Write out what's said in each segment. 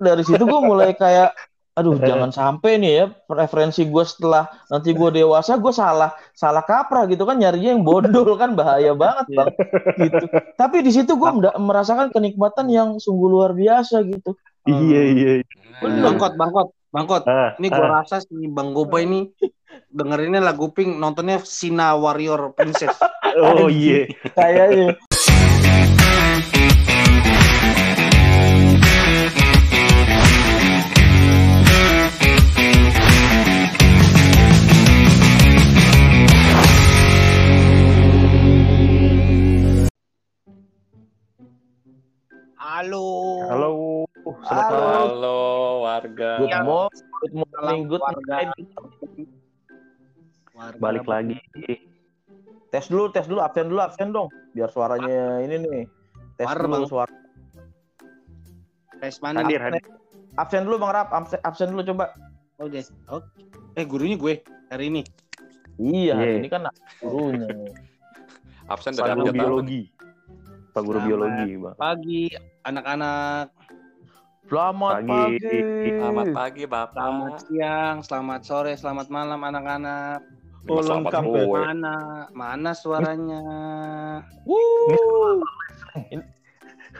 dari situ gue mulai kayak aduh jangan sampai nih ya referensi gue setelah nanti gue dewasa gue salah salah kaprah gitu kan nyarinya yang bodol kan bahaya banget bang gitu. Tapi di situ gue merasakan kenikmatan yang sungguh luar biasa gitu. Iya iya bangkot bangkot bangkot. Ah, ini gue ah. rasa si bang Goba ini dengerinnya lagu pink nontonnya Sina Warrior Princess. Oh iya. Yeah. kayaknya Halo. Halo. Selamat Halo. Halo warga. Good morning. Good morning. Good warga. warga. Balik lagi. Tes dulu, tes dulu, absen dulu, absen dong. Biar suaranya ini nih. Tes War, dulu bang. suara. Tes mana? Hadir, hadir. Absen dulu Bang Rap, absen, absen dulu coba. Oh, deh. Oke. Eh, gurunya gue hari ini. Iya, Yeah. ini kan gurunya. Absen dari biologi. Pak Guru Selamat biologi, Bang. Pagi, anak-anak. Selamat Pagi. pagi. Selamat pagi Bapak. Selamat siang, selamat sore, selamat malam anak-anak. Oh, selamat lengkap. Mana? Mana suaranya? Wuh.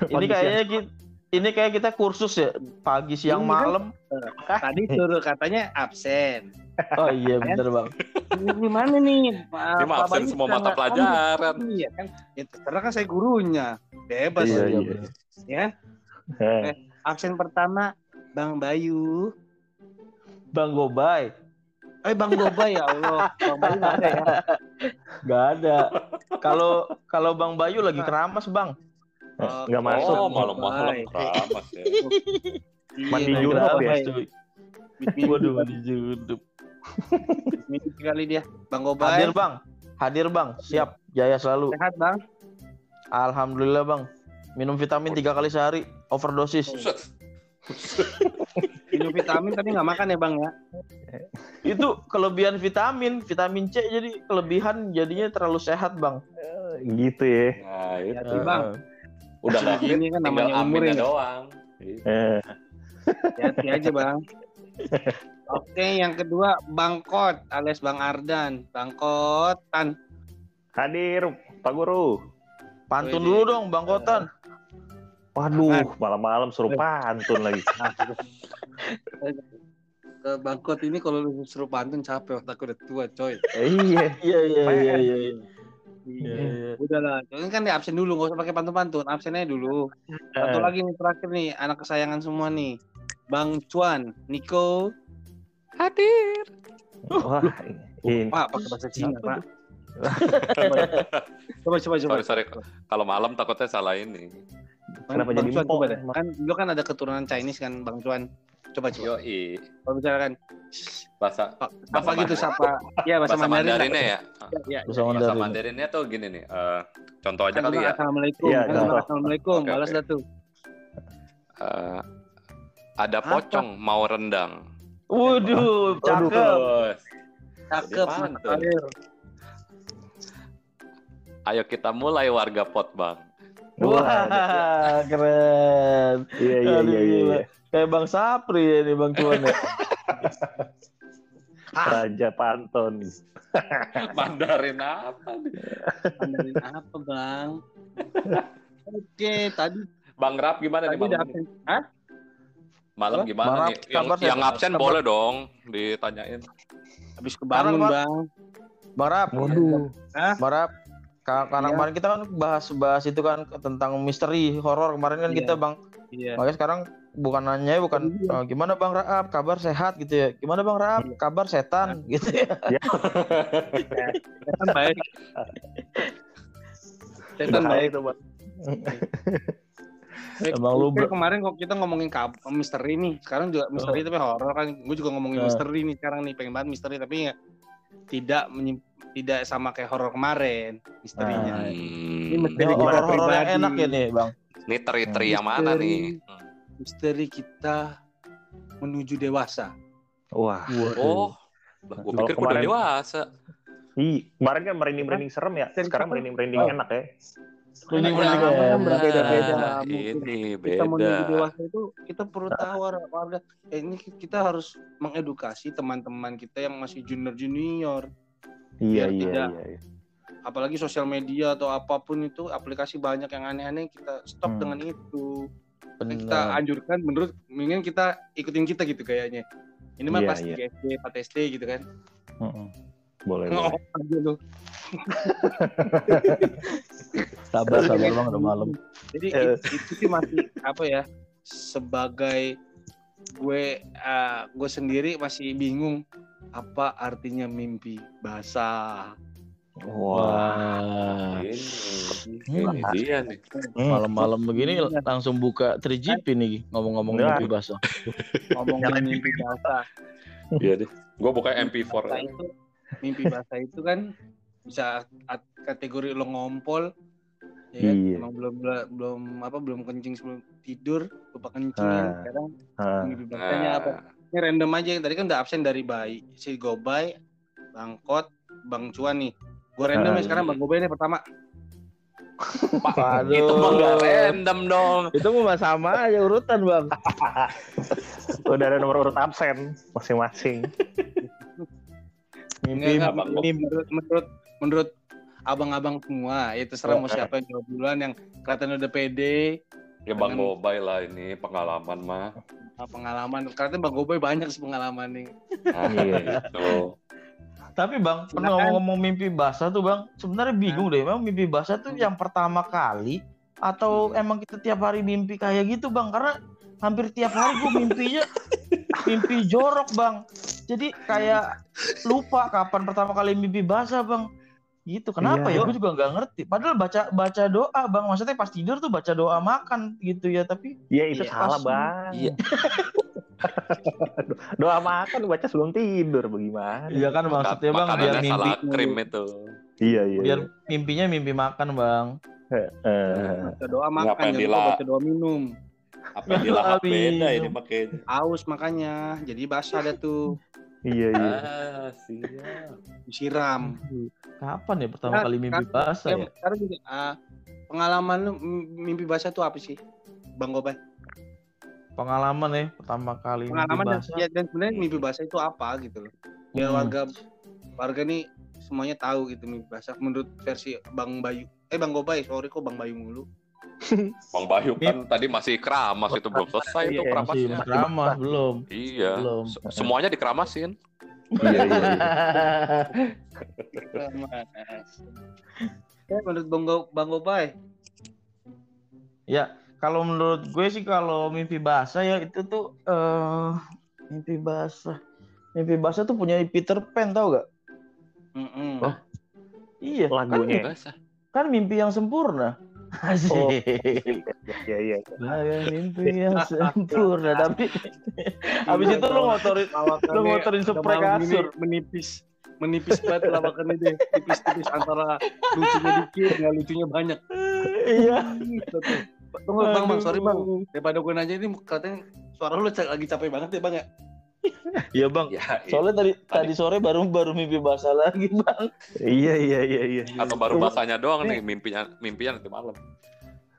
Ini, kayaknya kita, ini kayak kita kursus ya pagi siang Iya. malam. Tadi suruh katanya absen. Oh iya bener bang. Ini gimana nih? Pak Ini mah Pak absen semua bisa mata pelajaran. Iya kan? Ya, karena kan saya gurunya. Bebas Iya, iya. ya. Eh, Absen pertama Bang Bayu. Bang Gobay. Eh Bang Boba ya Allah. Bang Bayu nggak ada ya. Gak ada. Kalau kalau Bang Bayu lagi keramas bang. Oh, Nggak masuk. Oh, malam-malam Baik. keramas ya. Mandi Iya, junub Bang ya? Waduh mandi junub. mimpi sekali dia. Bang Boba. Hadir bang. Hadir bang. Siap. Jaya selalu. Sehat Bang. Alhamdulillah bang. Minum vitamin tiga kali sehari. Overdosis. Minum vitamin tapi nggak makan ya Bang ya. Itu kelebihan vitamin. Vitamin C jadi kelebihan jadinya terlalu sehat bang. gitu ya. Nah, itu. Hati, Bang. Udah nggak Gini kan namanya umur aminnya ini. doang. Eh, Hati aja Bang. Oke, yang kedua Bang Kot alias Bang Ardan. Bang Kotan. hadir, Pak Guru. Pantun Wih, dulu dong bang Kotan. Waduh, malam-malam suruh pantun lagi. Ke Bang Kot ini kalau lu suruh pantun capek otak udah tua coy. Eh, iya. Iya iya iya iya. iya. Iya. iya. Udahlah, ini kan di absen dulu, nggak usah pakai pantun-pantun. Absennya dulu. Satu Eh. lagi nih terakhir nih, anak kesayangan semua nih. Bang Cuan, Nico. Hadir. Wah, ini. Pak, pakai bahasa Cina, Pak. coba coba coba. Sorry, sorry. Kalau malam takutnya salah ini. Kenapa Bang jadi Cuan coba deh. Kan dulu kan ada keturunan Chinese kan Bang Cuan. Coba coba. Yoi. Kalau bicara kan Bahasa Pak, Bahasa apa gitu Mandarin. siapa? Ya bahasa, bahasa Mandarin. Mandarinnya ya. Ya, ya. Bahasa Mandarin. Mandarinnya tuh gini nih. eh, contoh aja Kan kali ya. Assalamualaikum. Iya, Kan Assalamualaikum. Oke, Balas oke. dah tuh. Eh, ada Apa? pocong mau rendang. Waduh, cakep. Cakep. Ayo kita mulai warga pot bang. Wah, keren. Iya, iya, iya, iya. iya. Kayak Bang Sapri ya nih Bang Cuan ya. Raja pantun. Mandarin apa nih? Mandarin apa, Bang? Oke, tadi Bang Rap gimana nih tadi udah malam? absen. Hah? Malam Bang gimana Rap, nih? Yang, kabar yang absen Kabar- boleh dong ditanyain. Habis kebangun, Bang. Bang. Bang Rap, Waduh. Bang Rap. Ka- Karena Iya. kemarin kita kan bahas-bahas itu kan tentang misteri horor kemarin kan Iya. kita Bang. Iya. Makanya sekarang bukan nanya bukan Iya. "Eh, gimana Bang Raap kabar sehat gitu ya. Gimana Bang Raap Iya. kabar setan gitu ya. Setan baik. Setan baik. Bang. Eh, Emang lu ber- kemarin kok kita ngomongin kab misteri nih. Sekarang juga misteri tapi horor kan. Gue juga ngomongin Oh. misteri nih sekarang nih. Pengen banget misteri tapi ya tidak menyim- tidak sama kayak horor kemarin misterinya. Ini Hmm. misteri Ini gimana horor-horor yang pribadi. enak ya nih Bang. Ini teri-teri yang mana Misteri. nih? Misteri kita menuju dewasa. Wah. Oh, lah gue pikir gue udah kemarin- dewasa. Ih, kemarin kan merinding-merinding serem ya. Sekarang siapa? merinding-merinding Oh. enak ya. Kuning lama kan berbeda-beda. Nah, Mungkin ini kita menuju beda. dewasa itu kita perlu tahu warga warga eh, ini kita harus mengedukasi teman-teman kita yang masih junior junior Iya iya tidak- iya. iya. apalagi sosial media atau apa pun itu aplikasi banyak yang aneh-aneh kita stop Hmm. dengan itu Bener. kita anjurkan menurut mendingan kita ikutin kita gitu kayaknya ini mah Iya, pas iya. 3 SD 4 SD gitu kan Mm-mm. Boleh oh, boleh. aja lu. Sabar sabar bang udah malam. jadi Eh. it- itu sih masih apa ya sebagai gue eh, gue sendiri masih bingung apa artinya mimpi basah Wah. Wah. Ini, Hmm. ini dia nih. Malam-malam begini langsung buka 3GP nih ngomong-ngomong Nah. mimpi basah. ngomongin mimpi basah Iya deh. Gue buka MP4. basah itu mimpi basah itu kan bisa at- kategori lo ngompol ya kan? Iya. emang belum belum apa belum kencing sebelum tidur lupa kencing Ah. sekarang Ah. mimpi basahnya apa Nah, ini random aja tadi kan udah absen dari bayi si Gobay Bangkot Bang Cuan nih gue random Ah. nih sekarang Bang Gobay nih pertama Waduh. itu mah nggak random dong. Itu mah sama aja urutan bang. Udah ada nomor urut absen masing-masing. Mimpi Enggak, enggak, Bang. menurut, menurut menurut menurut abang-abang semua ya terserah mau siapa yang jawab duluan yang kelihatan udah pede Ya Bang Dengan- Gobay lah ini pengalaman mah. ah, pengalaman karena Bang Gobay banyak sih pengalaman nih Nah, Iya. gitu. Tapi bang, pernah ngomong mimpi basah tuh bang, sebenarnya bingung deh, emang mimpi basah tuh yang pertama kali atau emang kita tiap hari mimpi kayak gitu bang? Karena hampir tiap hari gue mimpinya mimpi jorok bang. Jadi kayak lupa kapan pertama kali mimpi basah bang. Gitu kenapa Iya. ya? Gue juga nggak ngerti. Padahal baca baca doa bang, maksudnya pas tidur tuh baca doa makan gitu ya. Tapi Ya itu Iya, salah pas- bang. Iya. Doa makan baca sebelum tidur bagaimana? iya kan maksudnya bang biar mimpi salah krim itu. Iya iya. biar mimpinya mimpi makan bang. Eh, baca doa makan Ngapain jangan dila- baca doa minum Apa yang dilahap beda ini makanya. aus makanya jadi basah ada tuh iya iya. Ah, siap. disiram Kapan ya pertama Nah, kali mimpi kan- basah Ya, ya? sekarang juga ah, pengalaman lu mimpi basah tuh apa sih Bang Gobay pengalaman ya pertama kali pengalaman mimpi dan, basah. ya, dan sebenarnya mimpi basah itu apa gitu loh biar Hmm. warga warga nih semuanya tahu gitu mimpi basah menurut versi Bang Bayu eh Bang Gobay sorry kok Bang Bayu mulu Bang Bayu kan tadi masih keramas itu belum selesai itu Iya, Masih keramasnya. ramah belum. Iya. Belum. Se- Semuanya dikeramasin. Iya iya. iya. ya menurut Bang, Go- Bang Gobay ya, kalau menurut gue sih kalau mimpi basah ya itu tuh eh mimpi basah. Mimpi basah tuh punya Peter Pan tau gak? Mm-mm. Oh. Iya, kan, Lagunya. Basah. kan mimpi yang sempurna. Asik. Oh. Iya iya. Lah, mimpi yang sempurna tapi habis itu lu ngotorin lu ngotorin spray ini kasur. menipis menipis banget lawakannya deh tipis-tipis antara lucunya dikit nggak lucunya banyak Iya. tunggu bang bang sorry bang daripada gue nanya ini katanya suara lu lagi capek banget ya bang ya Iya bang. Ya, Soalnya tadi tadi sore baru baru mimpi basah lagi bang. Iya iya iya iya. atau baru basahnya doang nih mimpinya mimpinya nanti malam.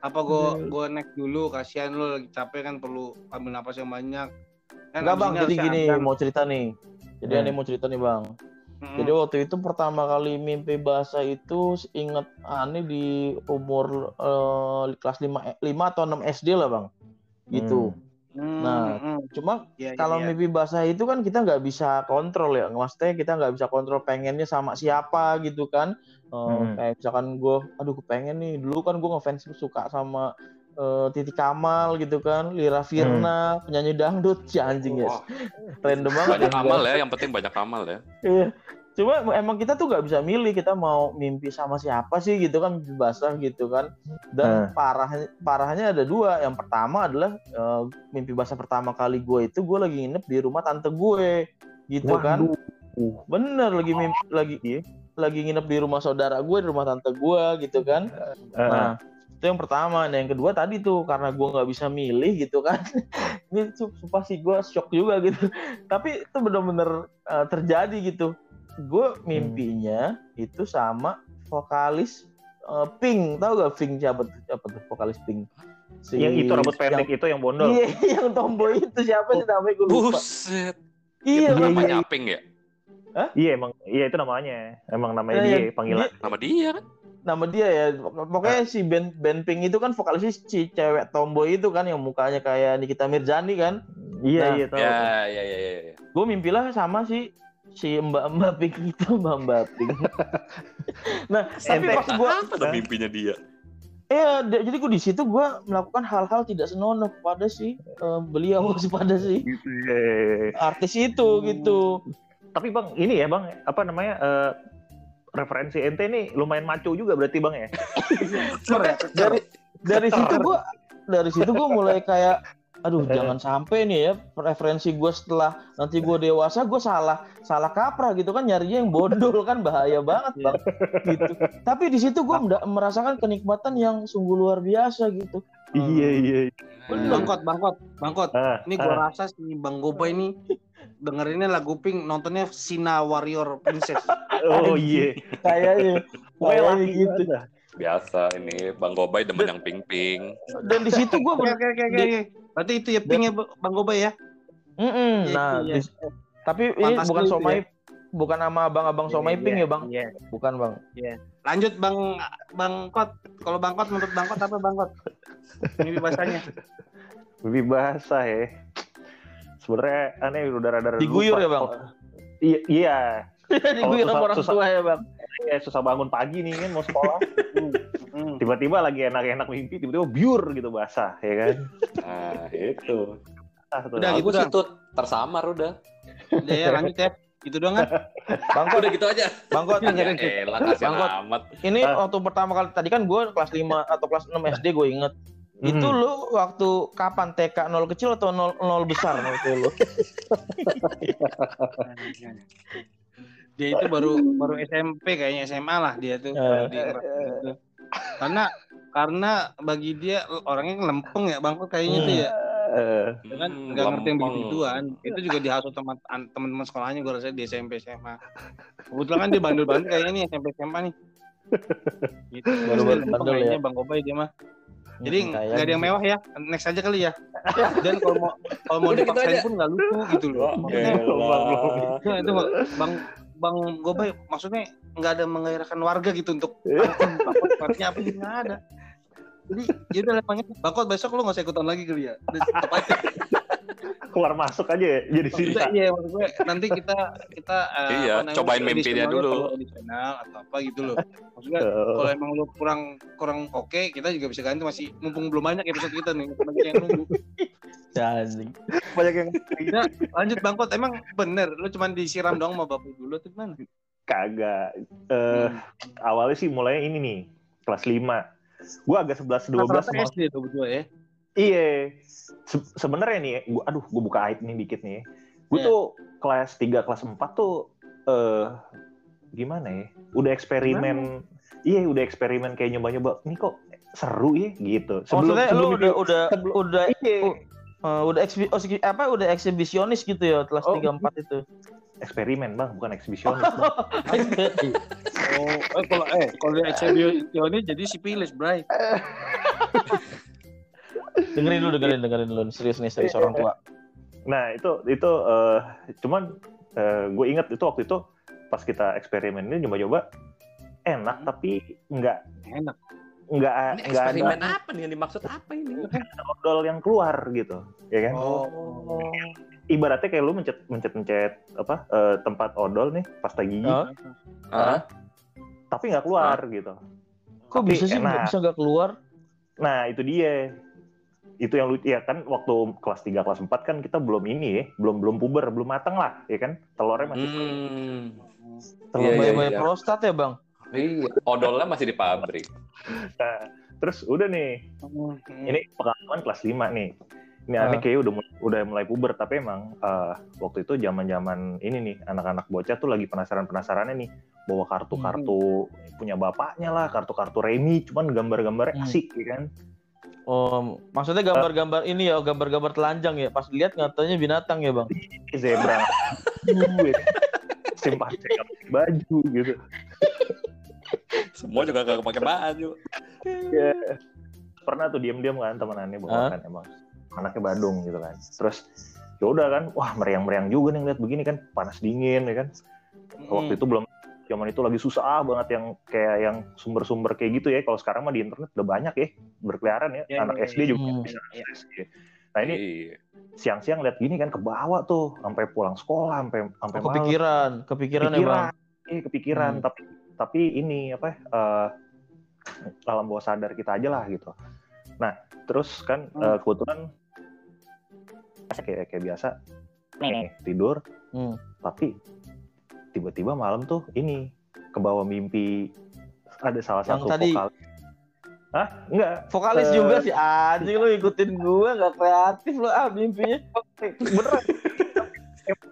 apa gue gue next dulu kasihan lu lagi capek kan perlu ambil napas yang banyak kan Enggak bang, ini jadi gini azan. mau cerita nih. Jadi Hmm. aneh mau cerita nih bang. Mm-mm. Jadi waktu itu pertama kali mimpi basah itu inget aneh di umur eh, kelas 5 5 atau 6 SD lah bang. Gitu. Hmm, Nah, mm, Cuma iya, iya, kalau iya. mimpi basah itu kan kita nggak bisa kontrol ya. Maksudnya kita nggak bisa kontrol pengennya sama siapa gitu kan. Eh, Hmm. Kayak misalkan gue, aduh gue pengen nih. Dulu kan gue ngefans suka sama eh, Titi Kamal gitu kan, Lira Firna, penyanyi dangdut, si anjing ya, Wah, random banget. banyak ya, amal ya, yang penting banyak amal ya. Iya. Cuma emang kita tuh nggak bisa milih kita mau mimpi sama siapa sih gitu kan mimpi basah gitu kan. Dan parahnya parahnya ada dua. Yang pertama adalah eh, mimpi basah pertama kali gue itu gue lagi nginep di rumah tante gue gitu kan. Waduh. Bener lagi mimpi lagi lagi nginep di rumah saudara gue di rumah tante gue gitu kan. Eh, Nah itu yang pertama. Nah yang kedua tadi tuh karena gue nggak bisa milih gitu kan. Ini sumpah sih gue shock juga gitu. Tapi itu bener-bener eh, terjadi gitu. Gue mimpinya itu sama vokalis eh, Pink, tahu gak Pink siapa tuh? Siapa tuh vokalis Pink? Si- Yang itu rambut pendek yang- itu yang bondol. Iya, yang tomboy itu siapa sih namanya gue lupa. Buset. Iya, Itu Bang. namanya Aping ya? Iya emang iya itu namanya. Emang namanya Iya, dia yang- panggilan. dia- Nama dia kan? nama dia ya. Pokoknya si Ben Ben Pink itu kan vokalisnya si cewek tomboy itu kan yang mukanya kayak Nikita Mirzani kan. Iya Nah, iya tahu. Ya, ya, ya, ya. ya. Gue mimpilah sama si si Mbak Mbak Pink itu Mbak Mbak Pink. nah, tapi pas gue Apa tuh mimpinya dia? Iya, d- jadi gue di situ gue melakukan hal-hal tidak senonoh kepada si eh, beliau kepada si Gitu ya. artis itu gitu. Tapi bang ini ya bang apa namanya eh, referensi ente ini lumayan maco juga berarti bang ya. Dari dari situ gue dari situ gue mulai kayak aduh jangan sampai nih ya referensi gue setelah nanti gue dewasa gue salah salah kaprah gitu kan nyarinya yang bodol kan bahaya banget bang gitu tapi di situ gue merasakan kenikmatan yang sungguh luar biasa gitu Iya iya. Bangkot, bangkot, bangkot. Ah, Ini gua rasa si Bang Goba ini dengerinnya lagu Pink, nontonnya Sina Warrior Princess. Oh iya. kayaknya Pokoknya kayaknya gitu. Biasa ini Bang Gobay demen yang ping-ping. dan di situ gue. Berarti itu ya Pink ya Bang Goba ya? Mm-mm. Iya, Nah, iya. di- tapi ini Pantas bukan somai, bukan nama abang-abang somai pink ya bang? Iya. Bukan bang. Lanjut Bang Bang Kot. Kalau Bang Kot menurut Bang Kot apa Bang Kot? Ini bahasanya. Lebih basah ya. Sebenarnya aneh udah rada Diguyur lupa. ya bang? Iya iya. Diguyur sama orang tua ya bang? Iya, susah bangun pagi nih kan mau sekolah. Hmm. Tiba-tiba lagi enak-enak mimpi, tiba-tiba biur gitu basah, ya kan? Nah, itu. Ah, tuh. Udah, gitu tersamar udah. Udah ya lanjut ya. Itu doang kan? Bang Kot, Udah gitu aja. bang Kot, Ya elah Bangkot. amat. ini Ah. waktu pertama kali tadi kan gue kelas 5 atau kelas 6 SD gue inget. Hmm. Itu lu waktu kapan TK 0 kecil atau 0, 0 besar waktu lu? Dia itu baru baru SMP kayaknya SMA lah dia tuh. Eh. Di- gitu. Karena karena bagi dia orangnya lempeng ya Bang Kot kayaknya tuh ya. Eh, Dia kan Hmm, nggak ngerti yang begitu-gituan. Itu juga dihasut teman teman-teman sekolahnya gue rasa di SMP SMA. Kebetulan kan dia bandel-bandel kayaknya nih SMP SMA nih. Gitu. Baru bandel ya. Bang Gobay dia mah. Jadi Hmm, nggak kayak ada yang mewah ya. Next aja kali ya. Dan kalau mau kalau mau gitu dipaksain pun nggak lucu gitu loh. Maksudnya, itu Bang Bang Gobay maksudnya nggak ada menggairahkan warga gitu untuk takut artinya apa sih nggak ada. Jadi ya udah lepangnya Bakot besok lu nggak usah ikutan lagi kali ya. Tetap aja. keluar masuk aja ya, jadi sisa. iya maksud gue nanti kita kita eh, Iya, cobain mimpi dia additional dulu. kalau additional atau apa gitu loh. Maksudnya Eh, kalau emang lu kurang kurang oke kita juga bisa ganti masih mumpung belum banyak episode kita nih banyak yang nunggu. Anjing. banyak yang Ya, lanjut Bangkot emang bener lu cuman disiram doang sama bapak dulu tuh gimana? kagak. Eh, awalnya sih mulai ini nih, kelas 5. Gua agak 11 12 Rata-rata sama SD tuh berdua ya. Iya. Se- sebenarnya nih, gua aduh, gue buka aib nih dikit nih. Gue Iya. tuh kelas 3, kelas 4 tuh eh gimana ya? Udah eksperimen. Iya, udah eksperimen kayak nyoba-nyoba. Ini kok seru ya gitu. Maksudnya lu udah itu- udah sebelum- udah Iya. Eh, udah eksibi, oh, apa udah eksibisionis gitu ya kelas Oh. 3 4 itu. eksperimen bang, bukan eksibisionis. Bang. Oh, eh kalau eh kalau dia eksebio ini jadi sipilis, Bray. dengerin dulu dengerin dengerin dulu serius nih serius orang tua. Nah itu itu eh, cuman gue inget itu waktu itu pas kita eksperimen ini nyoba-nyoba enak tapi nggak Enak. Nggak Ini nggak eksperimen ada apa nih yang dimaksud apa ini? odol yang keluar gitu, ya kan? Oh. Ibaratnya kayak lu mencet mencet mencet apa eh, tempat odol nih pasta gigi, Oh. Hah? tapi nggak keluar gitu. Kok Tapi bisa sih enak. nggak bisa nggak keluar? Nah itu dia. Itu yang lucu ya kan waktu kelas 3 kelas 4 kan kita belum ini ya, belum belum puber, belum matang lah, ya kan? Telurnya masih Hmm. telur Iya, iya, iya. prostat ya bang? Iya, odolnya masih di pabrik. Nah, terus udah nih, Hmm. ini pengalaman kelas 5 nih. Ini aneh Ah. kayak udah mulai, udah mulai puber tapi emang eh, waktu itu zaman-zaman ini nih anak-anak bocah tuh lagi penasaran-penasarannya nih bawa kartu-kartu punya bapaknya lah, kartu-kartu remi, cuman gambar-gambarnya Hmm. asik ya kan. Oh, maksudnya gambar-gambar ini ya, gambar-gambar telanjang ya. Pas lihat ngatanya binatang ya bang. Zebra. Gue simpati baju gitu. Semua juga gak pakai baju. Iya. Pernah tuh diem-diem kan temenannya bawa Hah? kan emang anaknya Badung gitu kan. Terus ya udah kan, wah meriang-meriang juga nih ngeliat begini kan, panas dingin ya kan. Waktu itu belum zaman itu lagi susah banget yang kayak yang sumber-sumber kayak gitu ya. Kalau sekarang mah di internet udah banyak ya berkeliaran ya. Ya, Anak ya, SD ya. juga Hmm. bisa akses ya. Nah ini Iya. siang-siang lihat gini kan ke bawah tuh sampai pulang sekolah sampai sampai Oh, malam. kepikiran, kepikiran, ya bang. Iya, kepikiran Hmm. tapi tapi ini apa eh alam bawah sadar kita aja lah gitu nah terus kan Hmm. eh, kebetulan kayak kayak biasa nih tidur Hmm. tapi tiba-tiba malam tuh ini ke bawah mimpi ada salah Yang satu tadi- vokal Hah? Enggak. Vokalis Eh, juga sih anjing lu ikutin gua nggak kreatif lu ah mimpinya. Beneran.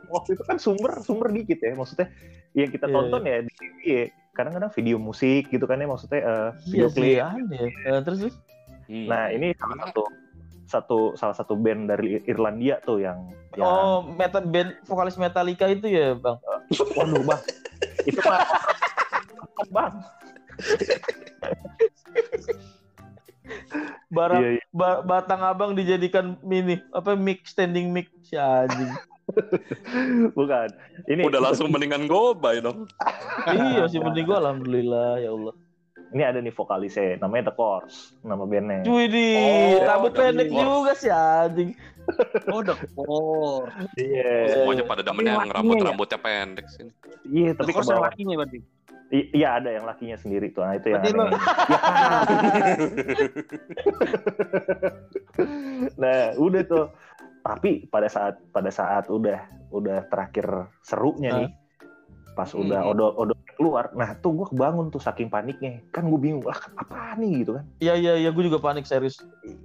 Waktu itu kan sumber sumber dikit ya. Maksudnya yang kita Iya, tonton ya di TV ya. Kadang-kadang video musik gitu kan ya. Maksudnya eh, Iya video klip. aneh. Eh, terus terus? Hmm. Nah ini salah satu satu salah satu band dari Irlandia tuh yang, yang Oh, meta band vokalis Metallica itu ya, Bang. waduh bang itu mah bang Barang iya, iya. ba- batang abang dijadikan mini apa mic standing mic si anjing. bukan ini Udah langsung mendingan gobay dong. iya sih mending gua alhamdulillah ya Allah. ini ada nih vokalisnya namanya The Course nama bandnya Cuy di Oh, pendek juga si anjing. Oh, dekor. iya Semuanya pada demen yang rambut-rambutnya pendek sih. iya tapi ke bawah lakinya berarti. I- iya ada yang lakinya sendiri tuh nah itu yang lo- aneh. nah udah tuh tapi pada saat pada saat udah udah terakhir serunya nih pas Hmm. udah odol odol keluar nah tuh gue kebangun tuh saking paniknya kan gue bingung ah apa nih gitu kan Iya iya iya gue juga panik serius.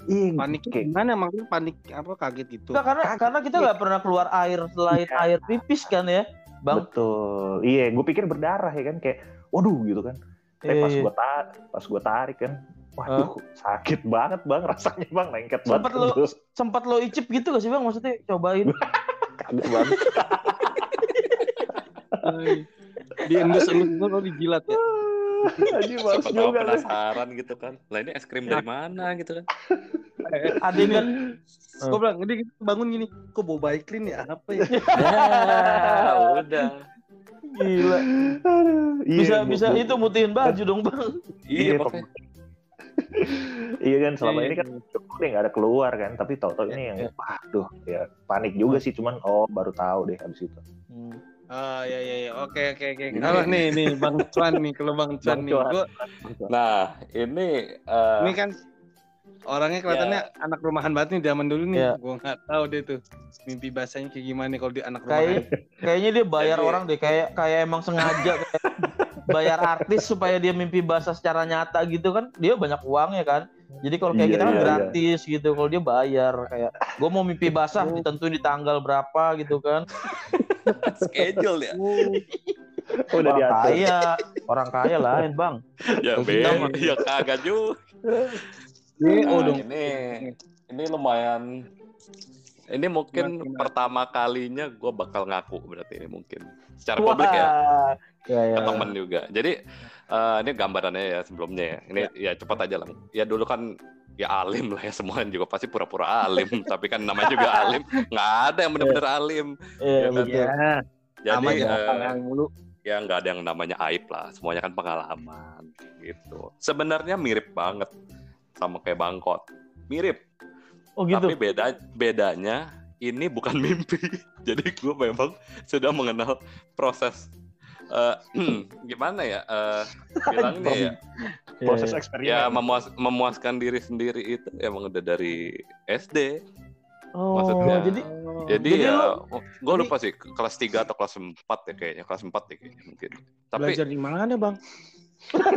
Ih, Panik kayak gimana maksudnya panik apa kaget gitu. Enggak karena karena kita nggak pernah keluar air selain Iya. air pipis kan ya, Bang. betul iya gue pikir berdarah ya kan kayak waduh gitu kan eh pas Iya. gue tarik pas gue tarik kan waduh sakit banget bang rasanya bang lengket Sempet banget lo- sempat lo icip gitu gak sih Bang? Maksudnya cobain. kagak banget Di endus endus lo dijilat ya. Males Siapa tahu juga penasaran gitu kan. Lah ini es krim dari mana gitu kan. Adegan Gue bilang, ini bangun gini, kok bau baik clean ya? Apa ya? Ya, udah. gila. Aduh, iya, Bisa gua- itu mutihin baju dong, Bang. Iya, Iya, kan selama ini kan dia nggak ada keluar kan tapi tahu-tahu ini yang Iya. waduh ya panik juga sih cuman oh baru tahu deh habis itu Hmm. Ah ya ya ya. Oke oke oke. Ini- Kalau nih nih Bang Cuan nih, kalau Bang Cuan Bang nih, Cuan. gua Nah, ini eh, ini kan orangnya kelihatannya anak rumahan banget nih zaman dulu nih. Iya. Gua nggak tahu deh tuh mimpi bahasanya kayak gimana kalau di anak Kayak rumahan. kayaknya dia bayar Jadi- orang deh, kayak kayak emang sengaja kayak bayar artis supaya dia mimpi bahasa secara nyata gitu kan. Dia banyak uangnya kan. Jadi kalau kayak Iya, kita kan iya, iya. gratis gitu. Kalau dia bayar kayak gue mau mimpi basah Oh. ditentuin di tanggal berapa gitu kan. schedule ya. oh, udah orang diatur kaya, orang kaya lain, Bang. Ya, be, ya kagak juga. Ini Nah, dong. ini ini lumayan ini mungkin pertama kalinya gue bakal ngaku berarti ini mungkin secara publik ya Ya, ya. ke temen juga. Jadi eh, ini gambarannya ya sebelumnya ya. Ini ya, cepat aja lah. Ya dulu kan ya alim lah ya semuanya juga. Pasti pura-pura alim. Tapi kan namanya juga alim. Nggak ada yang bener-bener alim. Iya, Ya, betul. Ya, jadi mulu. ya nggak ada yang namanya aib lah. Semuanya kan pengalaman gitu. Sebenarnya mirip banget sama kayak bangkot. Mirip. Oh gitu. tapi beda bedanya ini bukan mimpi. Jadi gue memang sudah mengenal proses eh, gimana ya eh, bilangnya ya proses Iya, ya eksperimen memuas memuaskan diri sendiri itu emang udah dari SD Oh, maksudnya. jadi jadi, Jadi ya gue jadi- lupa sih kelas 3 atau kelas 4 ya kayaknya kelas 4 ya kayaknya mungkin tapi Belajar di mana, Bang?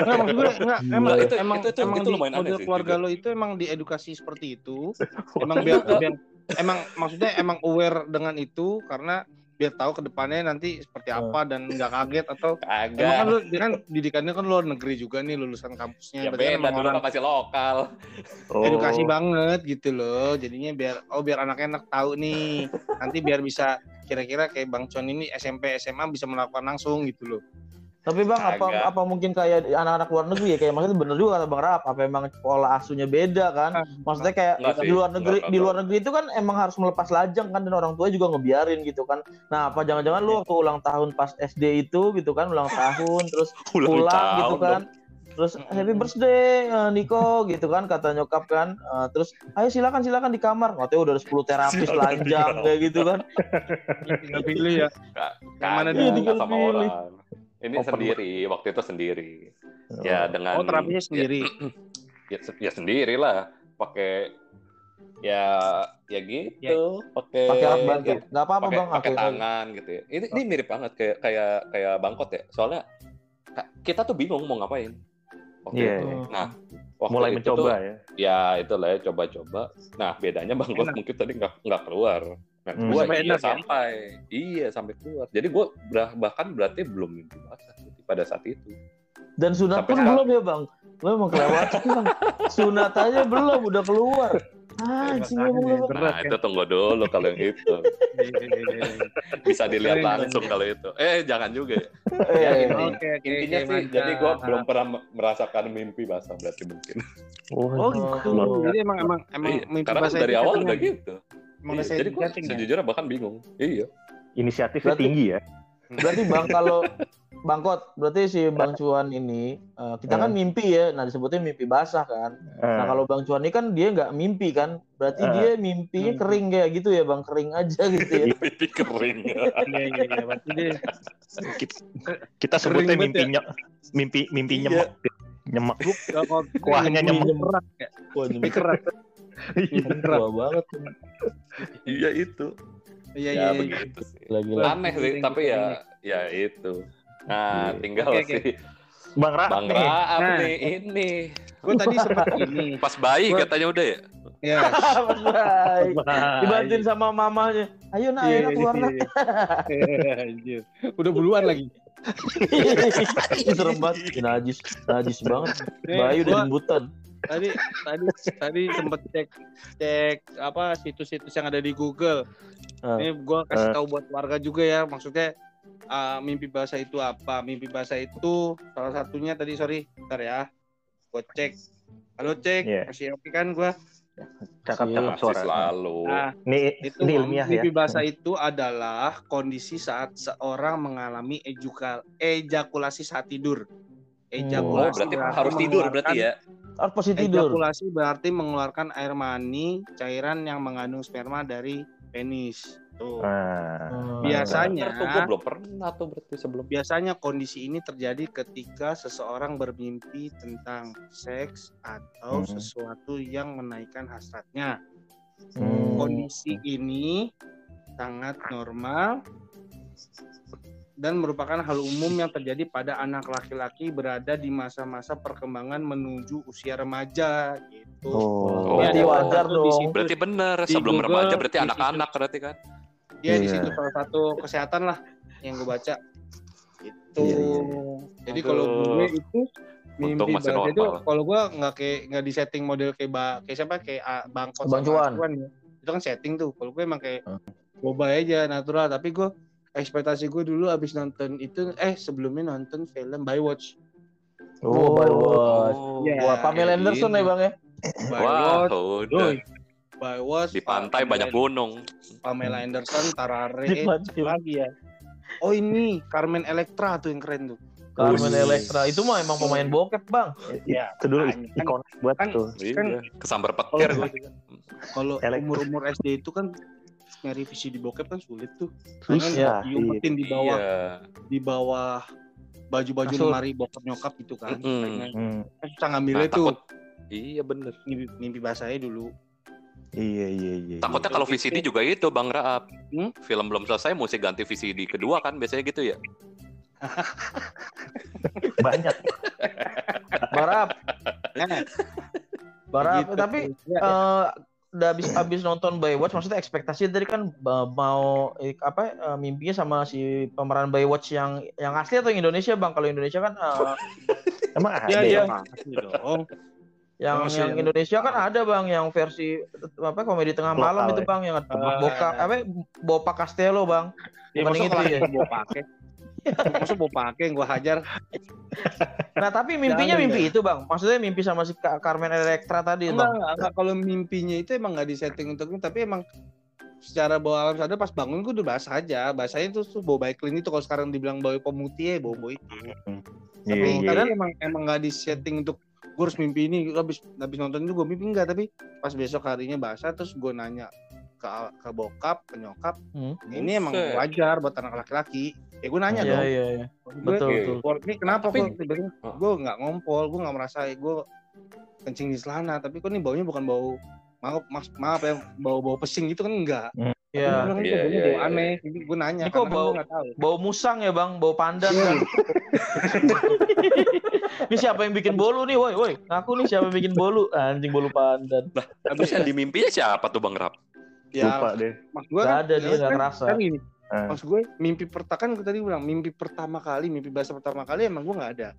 Enggak, maksud gue enggak, Gila, emang itu- emang itu- itu- emang itu di lumayan model sih keluarga juga. lo itu emang diedukasi seperti itu. Emang biar, biar emang maksudnya emang aware dengan itu karena biar tahu ke depannya nanti seperti apa dan nggak kaget atau emang kan kagak lu dia kan didikannya kan luar negeri juga nih lulusan ya kampusnya berarti kan beda dulu kan masih lokal. Oh. edukasi banget gitu loh jadinya biar oh biar anak enak tahu nih. Nanti biar bisa kira-kira kayak Bang Con ini SMP SMA bisa melakukan langsung gitu loh Tapi bang, apa Agak. apa mungkin kayak anak-anak luar negeri ya? Kayak maksudnya bener juga kata bang Rap. Apa emang pola asuhnya beda kan? Maksudnya kayak Enggak sih, di luar negeri enggak, di luar negeri itu kan emang harus melepas lajang kan dan orang tua juga ngebiarin gitu kan. Nah, apa jangan-jangan lu waktu ulang tahun pas SD itu gitu kan ulang tahun terus Ulang pulang tahun gitu kan. dong. Terus happy birthday eh, Niko gitu kan kata nyokap kan. Eh, terus ayo silakan silakan di kamar. Katanya udah ada 10 terapis kamar. kayak gitu kan. Tinggal pilih ya. Nggak- Yang mana dia nggak tinggal sama pilih. orang. Ini Open sendiri, waktu itu sendiri. Ya dengan Oh, terapinya sendiri. Ya, ya sendiri lah, pakai ya ya gitu, pakai Pakai alat bantu. ya, Enggak apa-apa pakai Bang. pakai Oke. tangan gitu ya. Ini ini mirip banget kayak kayak kayak bangkot ya. Soalnya kita tuh bingung mau ngapain. Waktu Iya, itu. iya. Nah, waktu mulai itu mencoba tuh, ya. ya itulah ya coba-coba. Nah, bedanya bangkot Enak. mungkin tadi nggak nggak keluar. Nah, Hmm. gua Sampai iya ya? sampai iya sampai keluar. Jadi gua bah- bahkan berarti belum mimpi basah gitu pada saat itu. Dan sunat Sampai pun belum ya bang. Lo emang kelewatan bang. Sunat aja belum, udah keluar. Anjing Makanya, emang nah, kan? itu tunggu dulu kalau yang itu. Bisa dilihat langsung kalau itu. Eh, jangan juga. ya. Eh, Ya, ini. Oke, oke, Intinya oke, sih, jadi gua belum pernah me- merasakan mimpi basah berarti mungkin. Oh gitu. Oh. Jadi emang emang emang Iya, mimpi Karena basah dari awal udah gitu. Emang Iya, jadi ya? sejujurnya bahkan bingung. Iya. Inisiatifnya Berarti- tinggi ya. Berarti bang kalau Bangkot, berarti si Bang Cuan ini eh, kita kan mimpi ya, nah disebutnya mimpi basah kan. Nah Eh, kalau Bang Cuan ini kan dia nggak mimpi kan, berarti Eh. dia mimpinya Hmm. kering kayak gitu ya bang, kering aja gitu ya. Mimpi kering. Iya iya iya. Berarti dia kita, kita sebutnya banget mimpi mimpi mimpi Iya. nyemek. Nyemek. Kuahnya mimpi nyemuk. keras ya. Mimpi keras. tua banget. Iya itu. Iya Ya iya. iya. begitu sih. Lagi Aneh sih, tapi ya ya itu. Nah, Iya. tinggal oke. sih Bang Ra, Bang nih. Nah. nih ini. Gue tadi sempat ini. Pas bayi Gua- katanya udah ya. Ya. Mas Bray. Bang. Dibantuin sama mamanya. Ayo nak, ayo Iya, nak keluar nak. iya. Anjir. Udah buluan lagi. Serem banget. Najis, najis banget. Bayu udah jembutan. Tadi tadi tadi sempet cek cek apa situs-situs yang ada di Google. Ah. Ini gua kasih Ah. tahu buat warga juga ya, maksudnya ah, mimpi basah itu apa? Mimpi basah itu salah satunya tadi sorry, bentar ya. Gua cek. Halo cek, Iya. masih oke kan gua? Cakep Iya, cakep Masih suara. selalu. Nah, Ini itu ini ilmiah ya. mimpi basah itu adalah kondisi saat seorang mengalami ejuka, ejakulasi saat tidur. Oh, Ejakulasi berarti berarti harus tidur berarti ya. Harus pasti tidur. Ejakulasi berarti mengeluarkan air mani, cairan yang mengandung sperma dari penis. Tuh. Nah, Hmm. Biasanya- tuh belum pernah tuh berarti sebelum. Biasanya kondisi ini terjadi ketika seseorang bermimpi tentang seks atau Hmm. sesuatu yang menaikkan hasratnya. Hmm. Kondisi ini sangat normal dan merupakan hal umum yang terjadi pada anak laki-laki berada di masa-masa perkembangan menuju usia remaja gitu. oh, Berarti Iya, wajar di dong. Berarti bener Di sebelum Google, remaja berarti anak-anak berarti kan. Dia di Iya. situ salah satu kesehatan lah yang gue baca. Itu. Iya, iya, Jadi kalau gue itu mimpi masih basah itu normal. kalau gue nggak kayak nggak di setting model kayak ba, kayak siapa kayak ah, bangkot Bang Cuan. ya. Itu kan setting tuh. Kalau gue emang kayak Hmm. boba aja natural. Tapi gue ekspektasi gue dulu abis nonton itu eh sebelumnya nonton film Baywatch. Oh, by watch. Oh, Iya. Wah, Pamela Anderson ya bang ya. Wah, Baywatch. udah. Doi. Baywatch. Di pantai Pamela- banyak gunung. Pamela Anderson, Tarare, Di pantai. siapa lagi ya. Oh ini Carmen Electra tuh yang keren tuh. Carmen. Electra itu mah emang pemain bokep bang. Ya, itu dulu kan ikon buat kan- tuh. Iya, kesambar petir kalau Elek- umur-umur SD itu kan nyari visi di bokep kan sulit tuh. Kan diumpetin di bawah Iya. di bawah baju-baju lemari bokap nyokap gitu kan. Kayaknya Hmm, kan susah ngambilnya Nah, tuh. takut. Iya bener. Mimpi, mimpi basahnya dulu. iya iya iya. Takutnya kalau VCD juga itu Bang Raab. Hmm? Film belum selesai mesti ganti VCD kedua kan biasanya gitu ya. banyak. Bang Rap, Nah, Bang gitu. Tapi Ya, ya. eh, udah habis habis nonton Baywatch maksudnya ekspektasi tadi kan mau eh, apa eh, mimpinya sama si pemeran Baywatch yang yang asli atau yang Indonesia Bang kalau Indonesia kan eh, Emang ada ya? iya. Pasti dong. yang yang sih. Indonesia kan ada Bang yang versi apa komedi tengah Lokal, malam itu ya? Bang yang Ah. Boka apa Bopa Castello Bang Ya, Bukan yang itu ya? kita bawa. Masa mau pakai gue hajar. Nah tapi mimpinya Jangan, mimpi itu bang. Maksudnya mimpi sama si Carmen Electra tadi Enggak, bang. enggak, enggak. kalau mimpinya itu emang nggak disetting untuk ini, tapi emang secara bawah alam sadar pas bangun gue udah bahas aja. Bahasanya itu tuh bau baik clean itu kalau sekarang dibilang bau pemutih ya bau bau itu. Iya, Tapi iya. kadang emang emang nggak disetting untuk gue harus mimpi ini habis habis nonton itu gue mimpi enggak tapi pas besok harinya bahasa terus gue nanya ke ke bokap ke nyokap Hmm. ini emang wajar buat anak laki-laki ya gue nanya Iya dong iya iya. Gue, Betul Oke. betul. "Wah, ini kenapa Tapi- kok tiba-tiba Oh. gue nggak ngompol gue nggak merasa gue kencing di celana tapi kok ini baunya bukan bau maaf maaf, maaf ya bau bau pesing gitu kan enggak Iya. Gue bilang, Iya, "Ini baunya iya, bau iya. aneh jadi gue nanya Ini kok karena kan bau- gue tahu Bau musang ya bang, bau pandan Iya. kan. Ini siapa yang bikin bolu nih, woi woi. Ngaku nih siapa yang bikin bolu? Anjing bolu pandan. Terus yang di mimpinya siapa tuh Bang Rap? Lupa ya deh. maksud gue Gak kan, ada dia ya nggak kan, ngerasa. kan gini Ah. maksud gue mimpi pertama kan gue tadi bilang mimpi pertama kali mimpi bahasa pertama kali emang gue nggak ada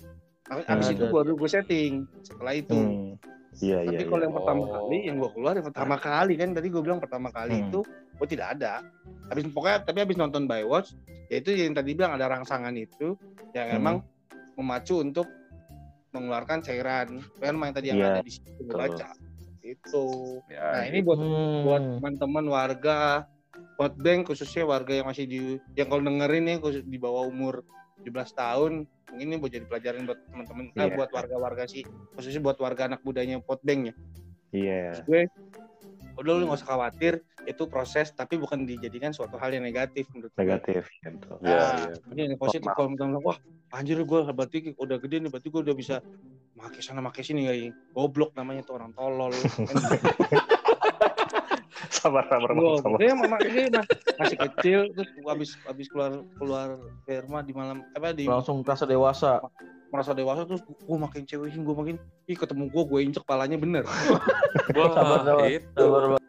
Abis- abis Nggak itu ada. baru gue setting setelah itu Hmm. Iya iya. tapi iya. kalau yang pertama Oh. kali yang gue keluar yang pertama kali kan tadi gue bilang pertama kali Hmm. itu gue tidak ada habis pokoknya tapi habis nonton by watch yaitu yang tadi bilang ada rangsangan itu yang Hmm. emang memacu untuk mengeluarkan cairan kan yang tadi yang Iya, ada di situ gue baca itu Ya, nah ini buat Hmm. buat teman-teman warga Potbank khususnya warga yang masih di yang kalau dengerin nih khusus di bawah umur 17 tahun mungkin ini buat jadi pelajaran buat teman-teman eh, Iya. buat warga-warga sih khususnya buat warga anak mudanya Potbank ya Iya. gue udah lu nggak usah khawatir itu proses tapi bukan dijadikan suatu hal yang negatif menurut gue. Negatif. Gitu. Iya, Nah, iya. ini yang positif kalau misalnya wah anjir gue berarti udah gede nih berarti gue udah bisa makai sana makai sini kayak goblok namanya tuh orang tolol Sabar sabar Bang, sabar. dia mama dia mah masih kecil terus habis habis keluar keluar ke rumah di malam apa di langsung rasa dewasa. merasa dewasa terus gue makin cewek gue makin ih ketemu gue gue injek palanya bener Wah, Sabar, sabar. Sabar, Bang.